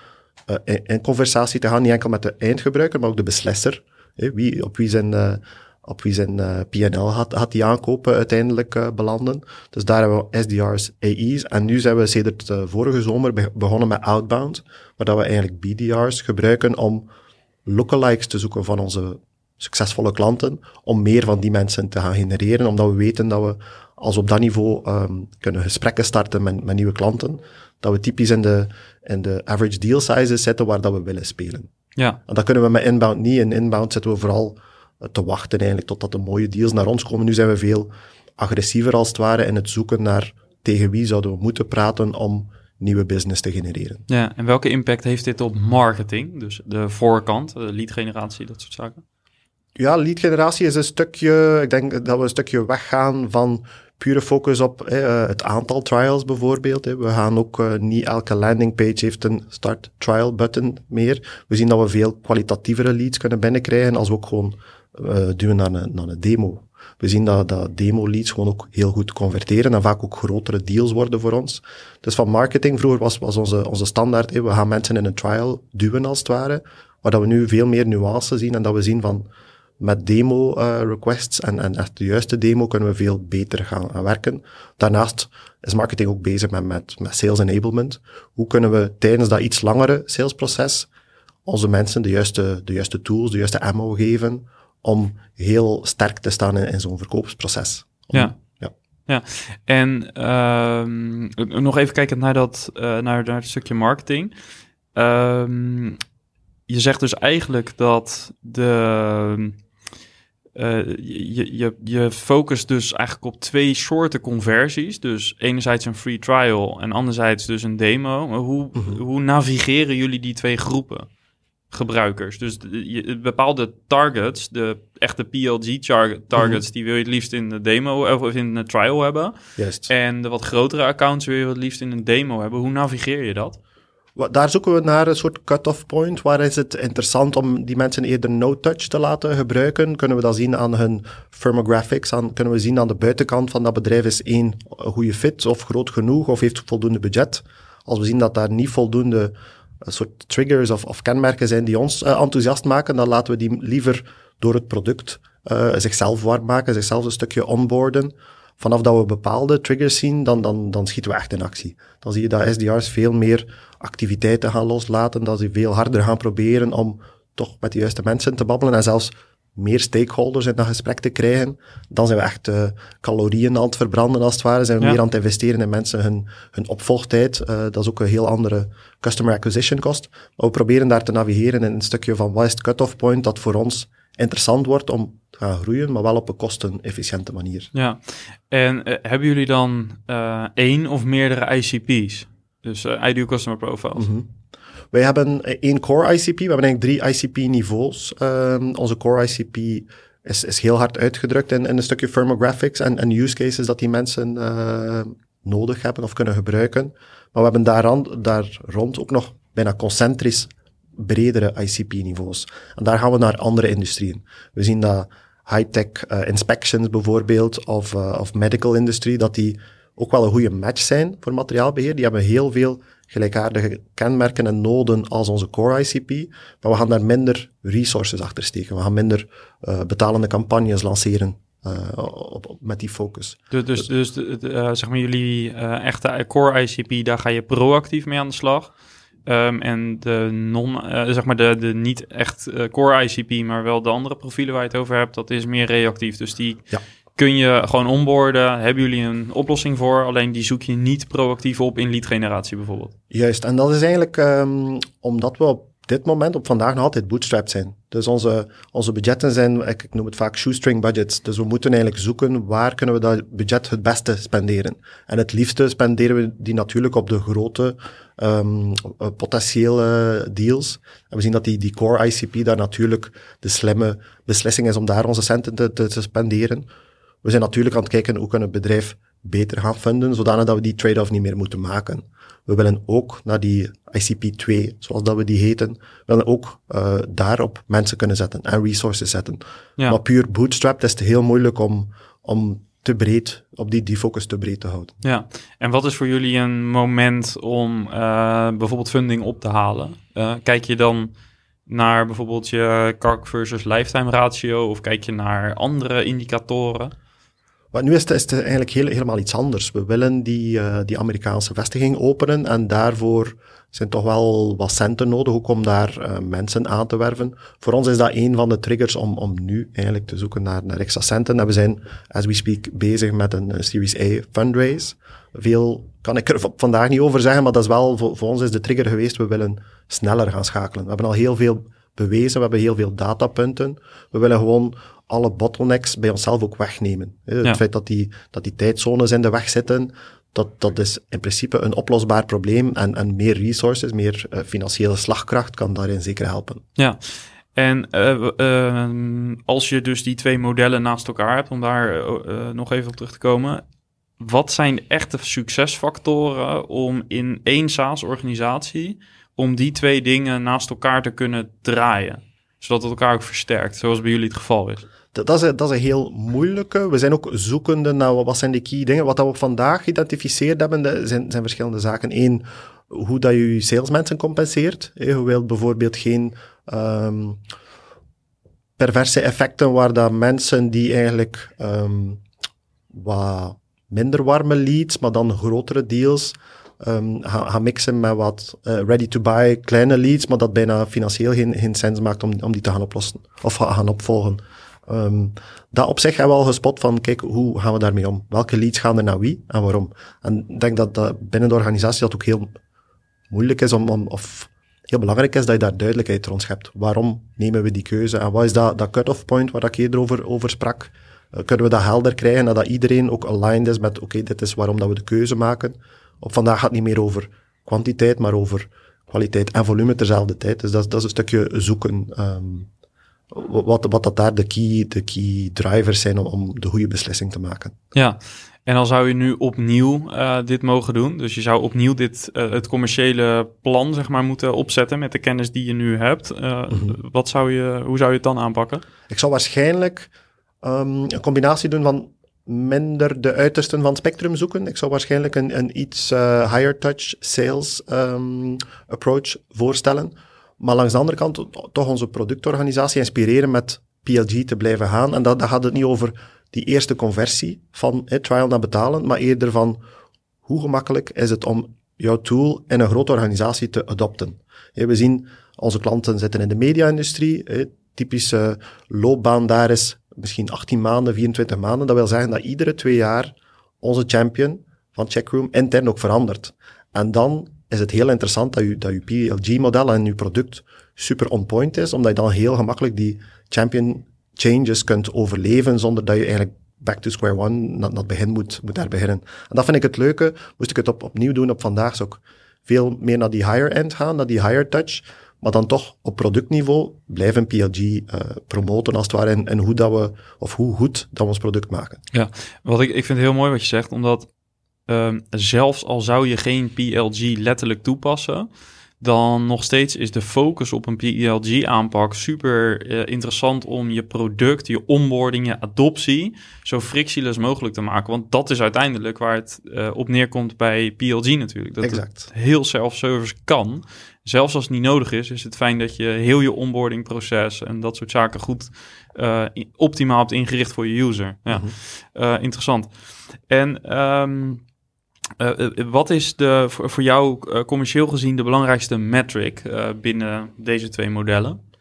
in, in, conversatie te gaan, niet enkel met de eindgebruiker, maar ook de beslisser. Hè. Wie, op wie zijn op wie zijn PNL had, had die aankopen uiteindelijk belanden. Dus daar hebben we SDR's, AE's. En nu zijn we sedert vorige zomer be begonnen met outbound, waar dat we eigenlijk BDR's gebruiken om lookalikes te zoeken van onze succesvolle klanten, om meer van die mensen te gaan genereren, omdat we weten dat we, als we op dat niveau um, kunnen gesprekken starten met, met nieuwe klanten, dat we typisch in de, in de average deal sizes zitten waar dat we willen spelen. Ja. En dat kunnen we met inbound niet. In inbound zitten we vooral te wachten eigenlijk totdat de mooie deals naar ons komen. Nu zijn we veel agressiever als het ware in het zoeken naar tegen wie zouden we moeten praten om nieuwe business te genereren. Ja, en welke impact heeft dit op marketing? Dus de voorkant, de lead generatie, dat soort zaken? Ja, lead generatie is een stukje, ik denk dat we een stukje weggaan van pure focus op eh, het aantal trials bijvoorbeeld. We gaan ook, uh, niet elke landingpage heeft een start trial button meer. We zien dat we veel kwalitatievere leads kunnen binnenkrijgen als we ook gewoon uh, duwen naar een, naar een demo. We zien dat, dat demo-leads gewoon ook heel goed converteren en vaak ook grotere deals worden voor ons. Dus van marketing, vroeger was, was onze, onze standaard, we gaan mensen in een trial duwen als het ware, waar dat we nu veel meer nuances zien en dat we zien van met demo uh, requests en, en echt de juiste demo kunnen we veel beter gaan, gaan werken. Daarnaast is marketing ook bezig met, met, met sales enablement. Hoe kunnen we tijdens dat iets langere salesproces onze mensen de juiste, de juiste tools, de juiste ammo geven om heel sterk te staan in, in zo'n verkoopsproces. Om, ja. ja. Ja, en uh, nog even kijken naar dat, uh, naar, naar het stukje marketing. Uh, je zegt dus eigenlijk dat de, uh, je, je, je focust dus eigenlijk op twee soorten conversies. Dus enerzijds een free trial en anderzijds dus een demo. Hoe, mm -hmm. hoe navigeren jullie die twee groepen? gebruikers. Dus je, bepaalde targets, de echte PLG targets, die wil je het liefst in de demo of in de trial hebben. Juist. En de wat grotere accounts wil je het liefst in een demo hebben. Hoe navigeer je dat? Daar zoeken we naar een soort cut-off point. Waar is het interessant om die mensen eerder no-touch te laten gebruiken? Kunnen we dat zien aan hun firmographics? Kunnen we zien aan de buitenkant van dat bedrijf is één een goede fit of groot genoeg of heeft voldoende budget? Als we zien dat daar niet voldoende een soort triggers of, of kenmerken zijn die ons uh, enthousiast maken, dan laten we die liever door het product zichzelf warm maken, zichzelf een stukje onboarden. Vanaf dat we bepaalde triggers zien, dan, dan, dan schieten we echt in actie. Dan zie je dat SDR's veel meer activiteiten gaan loslaten, dat ze veel harder gaan proberen om toch met de juiste mensen te babbelen en zelfs meer stakeholders in dat gesprek te krijgen, dan zijn we echt uh, calorieën aan het verbranden als het ware. Zijn we ja. meer aan het investeren in mensen hun, hun opvolgtijd. Uh, dat is ook een heel andere customer acquisition cost. Maar we proberen daar te navigeren in een stukje van wat is het cut-off point dat voor ons interessant wordt om te gaan groeien, maar wel op een kostenefficiënte manier. Ja, en uh, hebben jullie dan één of meerdere ICP's? Dus uh, Ideal Customer Profiles. -hmm. Wij hebben één core ICP, we hebben eigenlijk drie ICP-niveaus. Um, onze core ICP is, is heel hard uitgedrukt in, in een stukje firmographics en, en use cases dat die mensen nodig hebben of kunnen gebruiken. Maar we hebben daar, daar rond ook nog bijna concentrisch bredere ICP-niveaus. En daar gaan we naar andere industrieën. We zien dat high-tech inspections bijvoorbeeld, of, of medical industry, dat die ook wel een goede match zijn voor materiaalbeheer. Die hebben heel veel gelijkaardige kenmerken en noden als onze core ICP, maar we gaan daar minder resources achter steken. We gaan minder uh, betalende campagnes lanceren uh, op, op, met die focus. Dus, dus, dus de, de, uh, zeg maar jullie echte core ICP, daar ga je proactief mee aan de slag. Um, en de non, zeg maar de, de niet echt core ICP, maar wel de andere profielen waar je het over hebt, dat is meer reactief. Dus die ja. Kun je gewoon onboorden. Hebben jullie een oplossing voor? Alleen die zoek je niet proactief op in lead generatie bijvoorbeeld. Juist, en dat is eigenlijk um, omdat we op dit moment, op vandaag, nog altijd bootstrapped zijn. Dus onze, onze budgetten zijn, ik, noem het vaak shoestring budgets. Dus we moeten eigenlijk zoeken waar kunnen we dat budget het beste spenderen. En het liefste spenderen we die natuurlijk op de grote um, potentiële deals. En we zien dat die, die core ICP daar natuurlijk de slimme beslissing is om daar onze centen te, te, te spenderen. We zijn natuurlijk aan het kijken hoe kunnen het bedrijf beter gaan vinden, zodanig dat we die trade-off niet meer moeten maken. We willen ook naar die ICP2, zoals dat we die heten, we willen ook uh, daarop mensen kunnen zetten en resources zetten. Ja. Maar puur bootstrap is het heel moeilijk om, om te breed, op die, die focus te breed te houden. Ja, en wat is voor jullie een moment om uh, bijvoorbeeld funding op te halen? Uh, kijk je dan naar bijvoorbeeld je CAC versus lifetime ratio of kijk je naar andere indicatoren? Maar nu is het, is eigenlijk helemaal iets anders. We willen die, uh, die Amerikaanse vestiging openen en daarvoor zijn toch wel wat centen nodig, ook om daar uh, mensen aan te werven. Voor ons is dat een van de triggers om, om nu eigenlijk te zoeken naar, extra centen. En we zijn, as we speak, bezig met een, een Series A fundraise. Veel kan ik er vandaag niet over zeggen, maar dat is wel, voor, voor ons is de trigger geweest, we willen sneller gaan schakelen. We hebben al heel veel bewezen, we hebben heel veel datapunten. We willen gewoon alle bottlenecks bij onszelf ook wegnemen. Het ja. feit dat die, dat die tijdzones in de weg zitten, dat, dat is in principe een oplosbaar probleem. En, en meer resources, meer uh, financiële slagkracht kan daarin zeker helpen. Ja, en uh, uh, als je dus die twee modellen naast elkaar hebt, om daar nog even op terug te komen. Wat zijn de echte succesfactoren om in één SaaS-organisatie, om die twee dingen naast elkaar te kunnen draaien? Zodat het elkaar ook versterkt, zoals bij jullie het geval is. Dat, dat, is, een, dat is een heel moeilijke. We zijn ook zoekende naar wat zijn de key dingen. Wat we vandaag geïdentificeerd hebben, zijn, zijn verschillende zaken. Eén, hoe dat je je salesmensen compenseert. Je wilt bijvoorbeeld geen um, perverse effecten waar dat mensen die eigenlijk um, wat minder warme leads, maar dan grotere deals, um, gaan, gaan mixen met wat uh, ready-to-buy kleine leads, maar dat bijna financieel geen, geen sens maakt om, om die te gaan oplossen of gaan opvolgen. Um, dat op zich hebben we al gespot van, kijk, hoe gaan we daarmee om? Welke leads gaan er naar wie en waarom? En ik denk dat, dat binnen de organisatie dat ook heel moeilijk is om, om of heel belangrijk is dat je daar duidelijkheid rond hebt. Waarom nemen we die keuze? En wat is dat, dat cut-off point waar ik eerder over, over sprak? Uh, kunnen we dat helder krijgen, dat iedereen ook aligned is met, oké, dit is waarom dat we de keuze maken. Op vandaag gaat het niet meer over kwantiteit, maar over kwaliteit en volume terzelfde tijd. Dus dat, dat is een stukje zoeken. Um, wat, wat dat daar de key, de key drivers zijn om, om de goede beslissing te maken. Ja, en dan zou je nu opnieuw uh, dit mogen doen. Dus je zou opnieuw dit, uh, het commerciële plan zeg maar, moeten opzetten met de kennis die je nu hebt. Uh, mm -hmm. wat zou je, hoe zou je het dan aanpakken? Ik zou waarschijnlijk um, een combinatie doen van minder de uitersten van het spectrum zoeken. Ik zou waarschijnlijk een, een iets higher touch sales um, approach voorstellen maar langs de andere kant toch onze productorganisatie inspireren met PLG te blijven gaan. En dat, dat gaat het niet over die eerste conversie van trial naar betalen, maar eerder van hoe gemakkelijk is het om jouw tool in een grote organisatie te adopten. We zien onze klanten zitten in de media-industrie. Typische loopbaan daar is misschien 18 maanden, 24 maanden. Dat wil zeggen dat iedere twee jaar onze champion van Checkroom intern ook verandert. En dan is het heel interessant dat je, dat je PLG-model en je product super on point is, omdat je dan heel gemakkelijk die champion changes kunt overleven zonder dat je eigenlijk back to square one, naar, het begin moet, moet daar beginnen. En dat vind ik het leuke. Moest ik het op, opnieuw doen op vandaag, zou veel meer naar die higher end gaan, naar die higher touch. Maar dan toch op productniveau blijven PLG uh, promoten als het ware. En, hoe dat we, of hoe goed dat we ons product maken. Ja, wat ik, ik vind heel mooi wat je zegt, omdat um, zelfs al zou je geen PLG letterlijk toepassen, dan nog steeds is de focus op een PLG-aanpak super uh, interessant om je product, je onboarding, je adoptie zo frictieloos mogelijk te maken. Want dat is uiteindelijk waar het uh, op neerkomt bij PLG natuurlijk. Dat exact. het heel self-service kan. Zelfs als het niet nodig is, is het fijn dat je heel je onboarding proces en dat soort zaken goed uh, optimaal hebt ingericht voor je user. Ja, mm -hmm. interessant. En um, wat is de, voor, voor jou uh, commercieel gezien de belangrijkste metric uh, binnen deze twee modellen?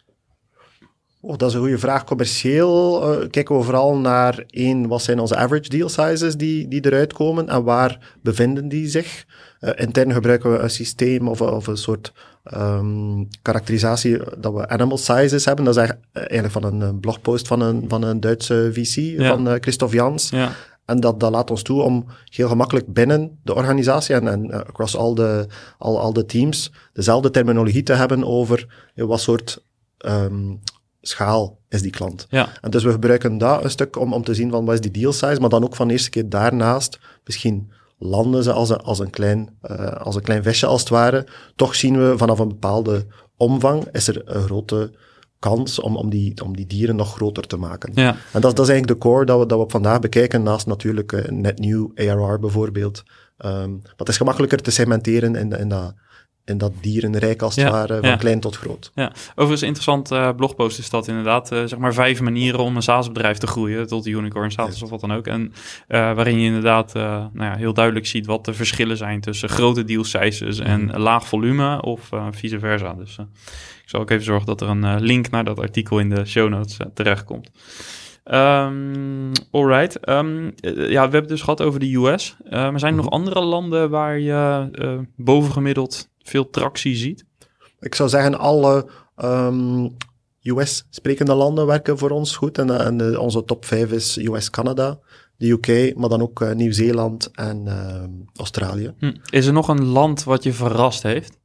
Oh, dat is een goede vraag. Commercieel kijken we vooral naar één, wat zijn onze average deal sizes die, die eruit komen en waar bevinden die zich? intern gebruiken we een systeem of, of een soort um, karakterisatie dat we animal sizes hebben. Dat is eigenlijk van een blogpost van een, van een Duitse VC, ja. van Christophe Jans. Ja. En dat, dat laat ons toe om heel gemakkelijk binnen de organisatie en, en uh, across al de, al, al de teams dezelfde terminologie te hebben over wat soort um, schaal is die klant. Ja. En dus we gebruiken dat een stuk om, om te zien van wat is die deal size, maar dan ook van de eerste keer daarnaast misschien landen ze als een, als een, klein, uh, als een klein visje als het ware. Toch zien we vanaf een bepaalde omvang is er een grote kans om, om, die, om die dieren nog groter te maken. Ja. En dat, dat is eigenlijk de core dat we, dat we vandaag bekijken, naast natuurlijk uh, net nieuw ARR bijvoorbeeld. Um, maar het is gemakkelijker te segmenteren in, in, dat, in dat dierenrijk als het Ja, ware, van ja. klein tot groot. Ja, overigens een interessant eh, blogpost is dat inderdaad. eh, zeg maar vijf manieren om een SaaS-bedrijf te groeien tot unicorn status of wat dan ook. En waarin je inderdaad nou ja, heel duidelijk ziet wat de verschillen zijn tussen grote deal sizes en laag volume of vice versa. Dus ik zal ook even zorgen dat er een eh, link naar dat artikel in de show notes eh, terechtkomt. Ehm alright. Ehm, eh, ja, we hebben het dus gehad over de US. Eh, maar zijn er nog Mhm. andere landen waar je eh, bovengemiddeld veel tractie ziet? Ik zou zeggen, alle um, US-sprekende landen werken voor ons goed. En, en onze top 5 is US-Canada, de UK, maar dan ook Nieuw-Zeeland en ehm, Australië. Hm. Is er nog een land wat je verrast heeft?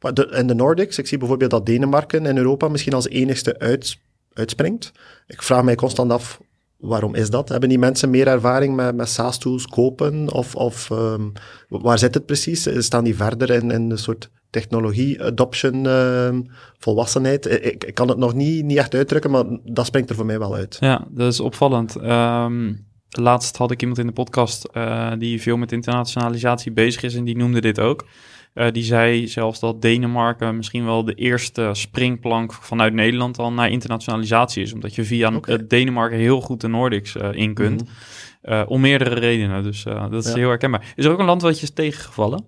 Maar de, in de Nordics, ik zie bijvoorbeeld dat Denemarken in Europa misschien als enigste uits, uitspringt. Ik vraag mij constant af, waarom is dat? Hebben die mensen meer ervaring met, met SaaS-tools kopen? Of, of ehm, waar zit het precies? Staan die verder in, in een soort technologie-adoption, ehm, volwassenheid? Ik, ik kan het nog niet, niet echt uitdrukken, maar dat springt er voor mij wel uit. Ja, dat is opvallend. Ehm, laatst had ik iemand in de podcast eh, die veel met internationalisatie bezig is en die noemde dit ook. Eh, die zei zelfs dat Denemarken misschien wel de eerste springplank vanuit Nederland al naar internationalisatie is. Omdat je via eh, Denemarken heel goed de Nordics eh, in kunt. Mhm. Om meerdere redenen. Dus dat is Ja. heel herkenbaar. Is er ook een land wat je is tegengevallen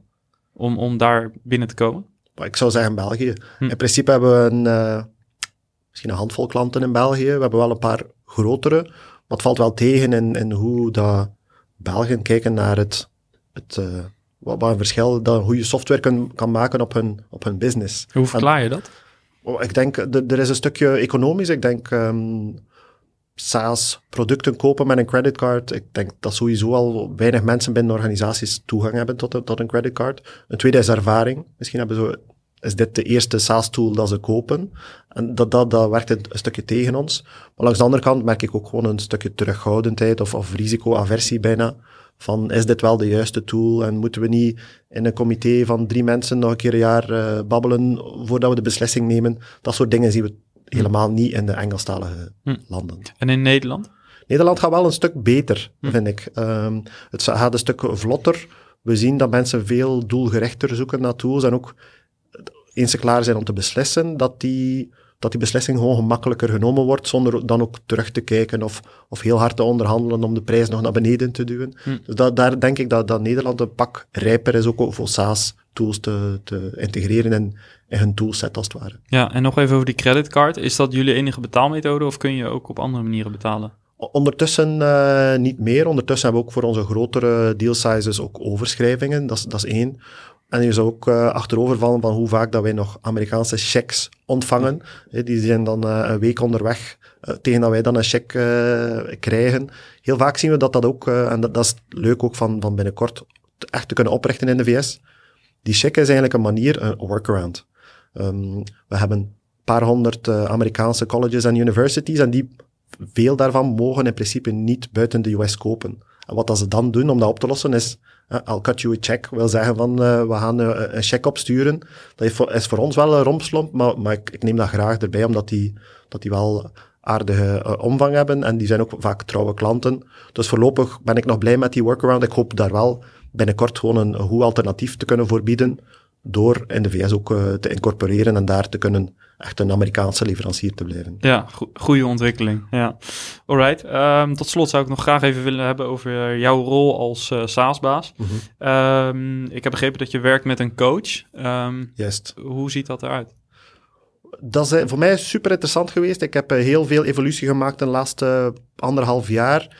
om, om daar binnen te komen? Ik zou zeggen België. Hm. In principe hebben we een, misschien een handvol klanten in België. We hebben wel een paar grotere. Maar het valt wel tegen in, in hoe dat Belgen kijken naar het, het wat, wat een verschil dat hoe je software kan, kan maken op hun, op hun business. Hoe verklaar je dat? Oh, Ik denk, er er is een stukje economisch. Ik denk, ehm SaaS producten kopen met een creditcard. Ik denk dat sowieso al weinig mensen binnen organisaties toegang hebben tot, een- tot een creditcard. Een tweede is ervaring. Misschien hebben ze, is dit de eerste SaaS tool dat ze kopen. En dat, dat, dat werkt een, een stukje tegen ons. Maar langs de andere kant merk ik ook gewoon een stukje terughoudendheid of, of risicoaversie bijna. Van, is dit wel de juiste tool? En moeten we niet in een comité van drie mensen nog een keer een jaar eh, babbelen voordat we de beslissing nemen? Dat soort dingen zien we helemaal niet in de Engelstalige Hm. landen. En in Nederland? Nederland gaat wel een stuk beter, Hm. vind ik. Ehm, het gaat een stuk vlotter. We zien dat mensen veel doelgerichter zoeken naar tools en ook eens ze klaar zijn om te beslissen, dat die, dat die beslissing gewoon gemakkelijker genomen wordt, zonder dan ook terug te kijken of, of heel hard te onderhandelen om de prijs nog naar beneden te duwen. Hm. Dus dat, daar denk ik dat, dat Nederland een pak rijper is, ook voor SaaS-tools te, te integreren in, in hun toolset, als het ware. Ja, en nog even over die creditcard. Is dat jullie enige betaalmethode of kun je ook op andere manieren betalen? Ondertussen eh, niet meer. Ondertussen hebben we ook voor onze grotere deal sizes ook overschrijvingen. Dat is, dat is één. En je zou ook uh, achterovervallen van hoe vaak dat wij nog Amerikaanse checks ontvangen. Die zijn dan uh, een week onderweg uh, tegen dat wij dan een check krijgen. Heel vaak zien we dat dat ook, en dat, is leuk ook van, van binnenkort, echt te kunnen oprichten in de VS. Die check is eigenlijk een manier, een workaround. Um, we hebben een paar honderd Amerikaanse colleges en universities en die, veel daarvan mogen in principe niet buiten de US kopen. En wat dat ze dan doen om dat op te lossen is I'll cut you a check wil zeggen van uh, we gaan uh, een check opsturen. Dat is voor, ons wel een rompslomp, maar, maar ik, ik, neem dat graag erbij, omdat die, dat die wel aardige uh, omvang hebben en die zijn ook vaak trouwe klanten. Dus voorlopig ben ik nog blij met die workaround. Ik hoop daar wel binnenkort gewoon een, een goed alternatief te kunnen voorbieden door in de VS ook te incorporeren en daar te kunnen echt een Amerikaanse leverancier te blijven. Ja, go goede ontwikkeling. Ja. Alright. Um, tot slot zou ik nog graag even willen hebben over jouw rol als uh, SaaS-baas. Mm -hmm. um, ik heb begrepen dat je werkt met een coach. Um, Juist. Hoe ziet dat eruit? Dat is voor mij super interessant geweest. Ik heb heel veel evolutie gemaakt de laatste anderhalf jaar.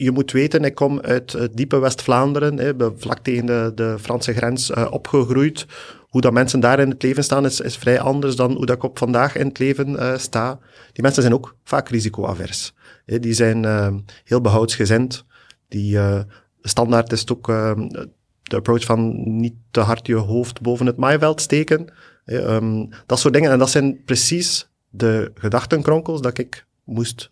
Je moet weten, ik kom uit het diepe West-Vlaanderen, vlak tegen de, de Franse grens uh, opgegroeid hoe dat mensen daar in het leven staan, is, is vrij anders dan hoe dat ik op vandaag in het leven uh, sta. Die mensen zijn ook vaak risicoavers. Die zijn uh, heel behoudsgezind. Die standaard is het ook de approach van niet te hard je hoofd boven het maaiveld steken. Um, dat soort dingen. En dat zijn precies de gedachtenkronkels dat ik moest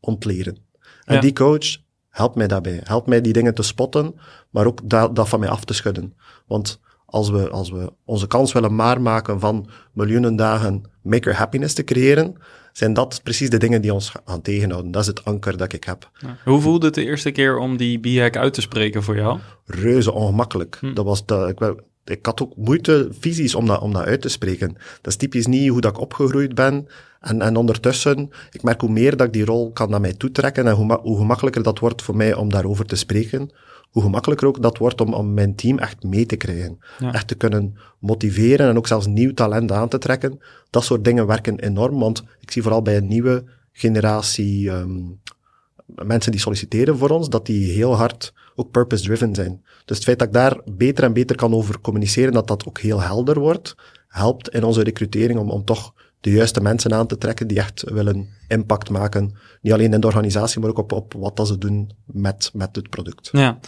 ontleren. En ja. die coach helpt mij daarbij. Helpt mij die dingen te spotten, maar ook dat, dat van mij af te schudden. Want als we, als we onze kans willen maken van miljoenen dagen maker happiness te creëren, zijn dat precies de dingen die ons gaan tegenhouden. Dat is het anker dat ik heb. Ja. Hoe voelde het de eerste keer om die b uit te spreken voor jou? Reuze ongemakkelijk. Hm. Dat was de, ik, ik had ook moeite visies om dat, om dat uit te spreken. Dat is typisch niet hoe dat ik opgegroeid ben. En, en ondertussen, ik merk hoe meer dat ik die rol kan naar mij toetrekken en hoe, hoe gemakkelijker dat wordt voor mij om daarover te spreken hoe gemakkelijker ook dat wordt om, om mijn team echt mee te krijgen. Echt te kunnen motiveren en ook zelfs nieuw talent aan te trekken. Dat soort dingen werken enorm, want ik zie vooral bij een nieuwe generatie um, mensen die solliciteren voor ons, dat die heel hard ook purpose-driven zijn. Dus het feit dat ik daar beter en beter kan over communiceren, dat dat ook heel helder wordt, helpt in onze recrutering om, om toch de juiste mensen aan te trekken die echt willen impact maken. Niet alleen in de organisatie, maar ook op, op wat dat ze doen met, met het product. Ja.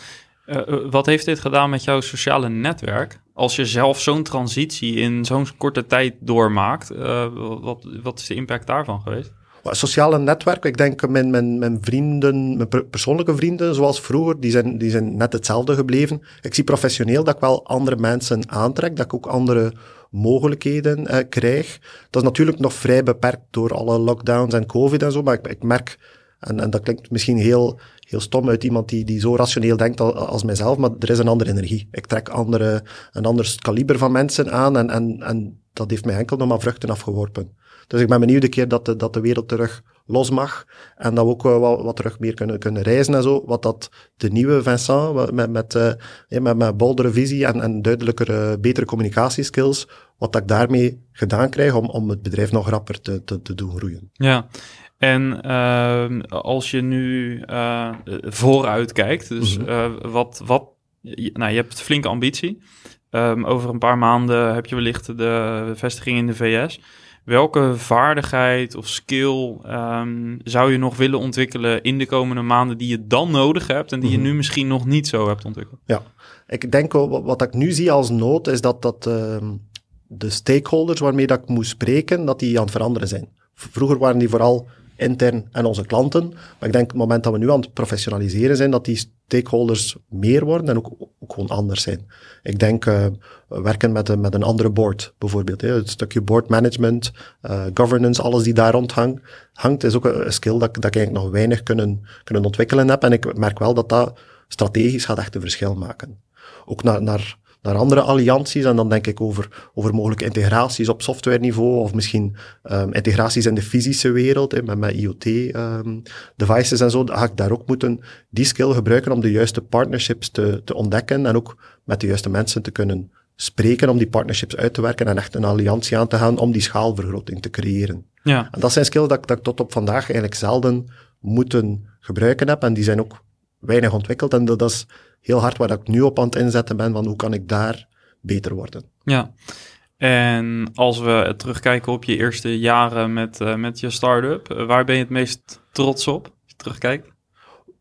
Uh, wat heeft dit gedaan met jouw sociale netwerk? Als je zelf zo'n transitie in zo'n korte tijd doormaakt, uh, wat, wat is de impact daarvan geweest? Sociale netwerk, ik denk mijn, mijn, mijn vrienden, mijn persoonlijke vrienden, zoals vroeger, die zijn, die zijn net hetzelfde gebleven. Ik zie professioneel dat ik wel andere mensen aantrek, dat ik ook andere mogelijkheden uh, krijg. Dat is natuurlijk nog vrij beperkt door alle lockdowns en covid en zo, maar ik, ik merk, en, en dat klinkt misschien heel, heel stom uit iemand die, die zo rationeel denkt als, als mijzelf, maar er is een andere energie. Ik trek andere, een ander kaliber van mensen aan en, en, en dat heeft mij enkel nog maar vruchten afgeworpen. Dus ik ben benieuwd de keer dat de, dat de wereld terug los mag en dat we ook uh, wat, wat, terug meer kunnen, kunnen reizen en zo. Wat dat de nieuwe Vincent met, met, uh, met, met boldere visie en, en duidelijkere, betere communicatieskills, wat dat ik daarmee gedaan krijg om, om het bedrijf nog rapper te, te, te doen groeien. Ja, en uh, als je nu uh, vooruit kijkt, dus -hmm. wat, wat, nou, je hebt flinke ambitie. Um, over een paar maanden heb je wellicht de vestiging in de VS. Welke vaardigheid of skill um, zou je nog willen ontwikkelen in de komende maanden die je dan nodig hebt en die je mhm. nu misschien nog niet zo hebt ontwikkeld? Ja, ik denk wat ik nu zie als nood is dat, dat uh, de stakeholders waarmee dat ik moet spreken, dat die aan het veranderen zijn. Vroeger waren die vooral intern en onze klanten. Maar ik denk het moment dat we nu aan het professionaliseren zijn, dat die stakeholders meer worden en ook, ook gewoon anders zijn. Ik denk uh, werken met een, met een andere board, bijvoorbeeld. Hè. Het stukje board management, uh, governance, alles die daar rond hangt, hangt is ook een, skill dat, dat ik eigenlijk nog weinig kunnen, kunnen ontwikkelen heb. En ik merk wel dat dat strategisch gaat echt een verschil maken. Ook naar, naar naar andere allianties. En dan denk ik over, over mogelijke integraties op softwareniveau of misschien um, integraties in de fysische wereld, hè, met, met IoT-devices um, en zo. Dan ga ik daar ook moeten die skill gebruiken om de juiste partnerships te, te ontdekken en ook met de juiste mensen te kunnen spreken om die partnerships uit te werken en echt een alliantie aan te gaan om die schaalvergroting te creëren. Ja. En dat zijn skills dat, dat ik tot op vandaag eigenlijk zelden moeten gebruiken heb en die zijn ook weinig ontwikkeld en dat is heel hard waar ik nu op aan het inzetten ben, van hoe kan ik daar beter worden. Ja, en als we terugkijken op je eerste jaren met, uh, met je start-up, waar ben je het meest trots op? Als je terugkijkt?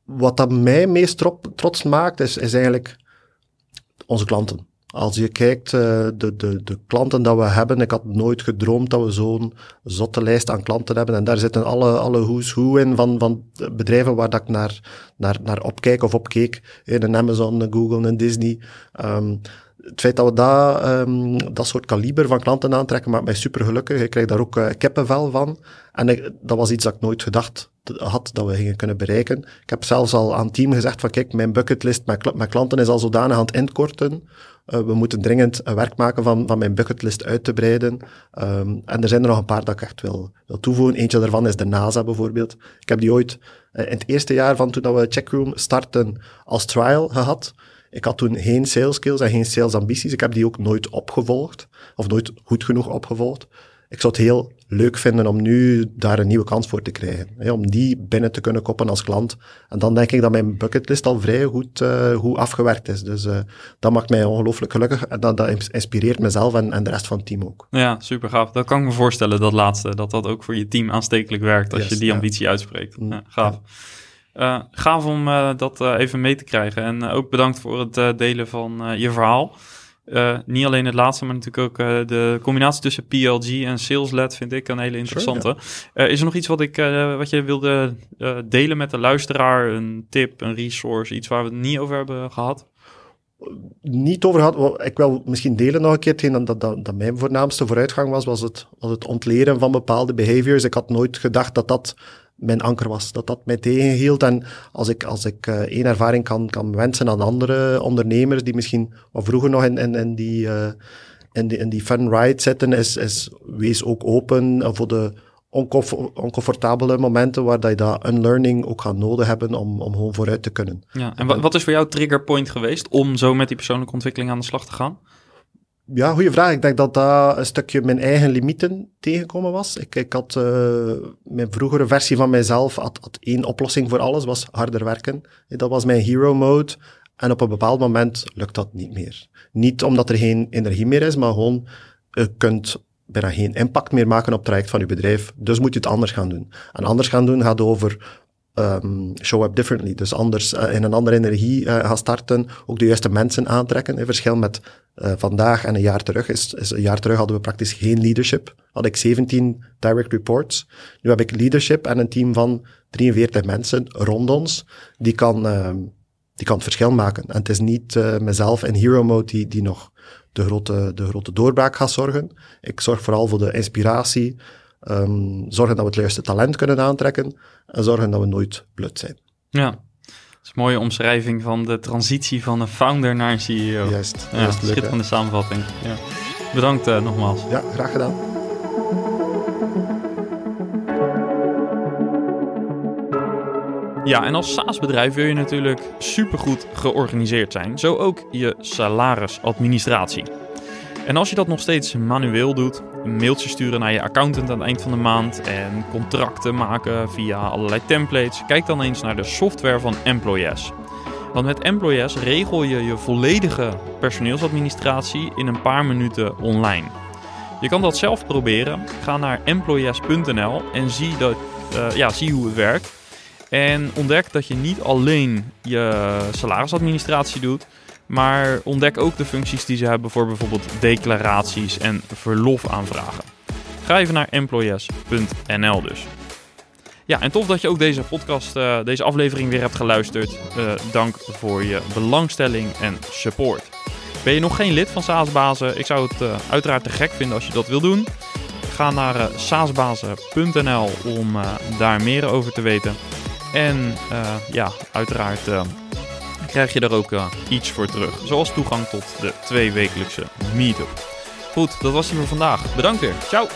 Wat dat mij meest trots maakt, is, is eigenlijk onze klanten. Als je kijkt, uh, de, de, de klanten dat we hebben, ik had nooit gedroomd dat we zo'n zotte lijst aan klanten hebben. En daar zitten alle, alle who's who in van, van bedrijven waar dat ik naar, naar, naar opkijk of opkeek. Een Amazon, een Google, een Disney. Um, het feit dat we dat, um, dat soort kaliber van klanten aantrekken, maakt mij super gelukkig. Ik krijg daar ook uh, kippenvel van. En dat was iets dat ik nooit gedacht had dat we gingen kunnen bereiken. Ik heb zelfs al aan het team gezegd van kijk, mijn bucketlist met, met klanten is al zodanig aan het inkorten. Uh, we moeten dringend werk maken van, van mijn bucketlist uit te breiden. Um, en er zijn er nog een paar dat ik echt wil, wil toevoegen. Eentje daarvan is de NASA bijvoorbeeld. Ik heb die ooit uh, in het eerste jaar van toen we Checkroom starten als trial gehad. Ik had toen geen sales skills en geen sales ambities. Ik heb die ook nooit opgevolgd, of nooit goed genoeg opgevolgd. Ik het heel leuk vinden om nu daar een nieuwe kans voor te krijgen. Hè, om die binnen te kunnen koppen als klant. En dan denk ik dat mijn bucketlist al vrij goed, uh, goed afgewerkt is. Dus uh, dat maakt mij ongelooflijk gelukkig. En dat, dat inspireert mezelf en, en de rest van het team ook. Ja, super gaaf. Dat kan ik me voorstellen, dat laatste. Dat dat ook voor je team aanstekelijk werkt als je die ambitie uitspreekt. Mm, ja, gaaf. Uh, gaaf om dat even mee te krijgen. En ook bedankt voor het delen van je verhaal. Niet alleen het laatste, maar natuurlijk ook de combinatie tussen PLG en SalesLed vind ik een hele interessante. Sure, is er nog iets wat, ik, wat je wilde delen met de luisteraar? Een tip, een resource, iets waar we het niet over hebben gehad? Niet over gehad. Ik wil misschien delen nog een keer. Hetgeen dat, dat, dat mijn voornaamste vooruitgang was, was het, was het ontleren van bepaalde behaviors. Ik had nooit gedacht dat dat mijn anker was. Dat dat mij tegenhield. En als ik, als ik uh, één ervaring kan, kan wensen aan andere ondernemers die misschien wat vroeger nog in, in, die, uh, in, die, in die fun ride zitten, is, is wees ook open voor de oncomfortabele momenten waar dat je dat unlearning ook gaat nodig hebben om, om gewoon vooruit te kunnen. Ja, en wat, wat is voor jou triggerpoint geweest om zo met die persoonlijke ontwikkeling aan de slag te gaan? Ja, goede vraag. Ik denk dat dat een stukje mijn eigen limieten tegenkomen was. Ik, ik had uh, mijn vroegere versie van mijzelf had, had één oplossing voor alles, was harder werken. Dat was mijn hero mode. En op een bepaald moment lukt dat niet meer. Niet omdat er geen energie meer is, maar gewoon je kunt bijna geen impact meer maken op het traject van je bedrijf. Dus moet je het anders gaan doen. En anders gaan doen gaat over um, show up differently. Dus anders uh, in een andere energie uh, gaan starten, ook de juiste mensen aantrekken. In verschil met uh, vandaag en een jaar terug. Is, is, een jaar terug hadden we praktisch geen leadership. Had ik 17 direct reports. Nu heb ik leadership en een team van 43 mensen rond ons. Die kan, ehm, die kan het verschil maken. En het is niet mezelf in hero mode die, die nog de grote, de grote doorbraak gaat zorgen. Ik zorg vooral voor de inspiratie, Um, zorgen dat we het juiste talent kunnen aantrekken en zorgen dat we nooit blut zijn. Ja, dat is een mooie omschrijving van de transitie van een founder naar een CEO. Juist, ja, juist schitterende samenvatting. Ja. Bedankt uh, nogmaals. Ja, graag gedaan. Ja, en als SaaS-bedrijf wil je natuurlijk supergoed georganiseerd zijn. Zo ook je salarisadministratie. En als je dat nog steeds manueel doet, een mailtje sturen naar je accountant aan het eind van de maand en contracten maken via allerlei templates, kijk dan eens naar de software van Employees. Want met Employees regel je je volledige personeelsadministratie in een paar minuten online. Je kan dat zelf proberen. Ga naar employees.nl en zie, dat, uh, ja, zie hoe het werkt. En ontdek dat je niet alleen je salarisadministratie doet, maar ontdek ook de functies die ze hebben voor bijvoorbeeld declaraties en verlofaanvragen. Ga even naar employees.nl dus. Ja, en tof dat je ook deze podcast, uh, deze aflevering weer hebt geluisterd. Uh, dank voor je belangstelling en support. Ben je nog geen lid van Saasbazen? Ik zou het uh, uiteraard te gek vinden als je dat wil doen. Ga naar saasbazen.nl om daar meer over te weten. En ja, uiteraard krijg je daar ook uh, iets voor terug. Zoals toegang tot de tweewekelijkse meetup. Goed, dat was het voor vandaag. Bedankt weer. Ciao!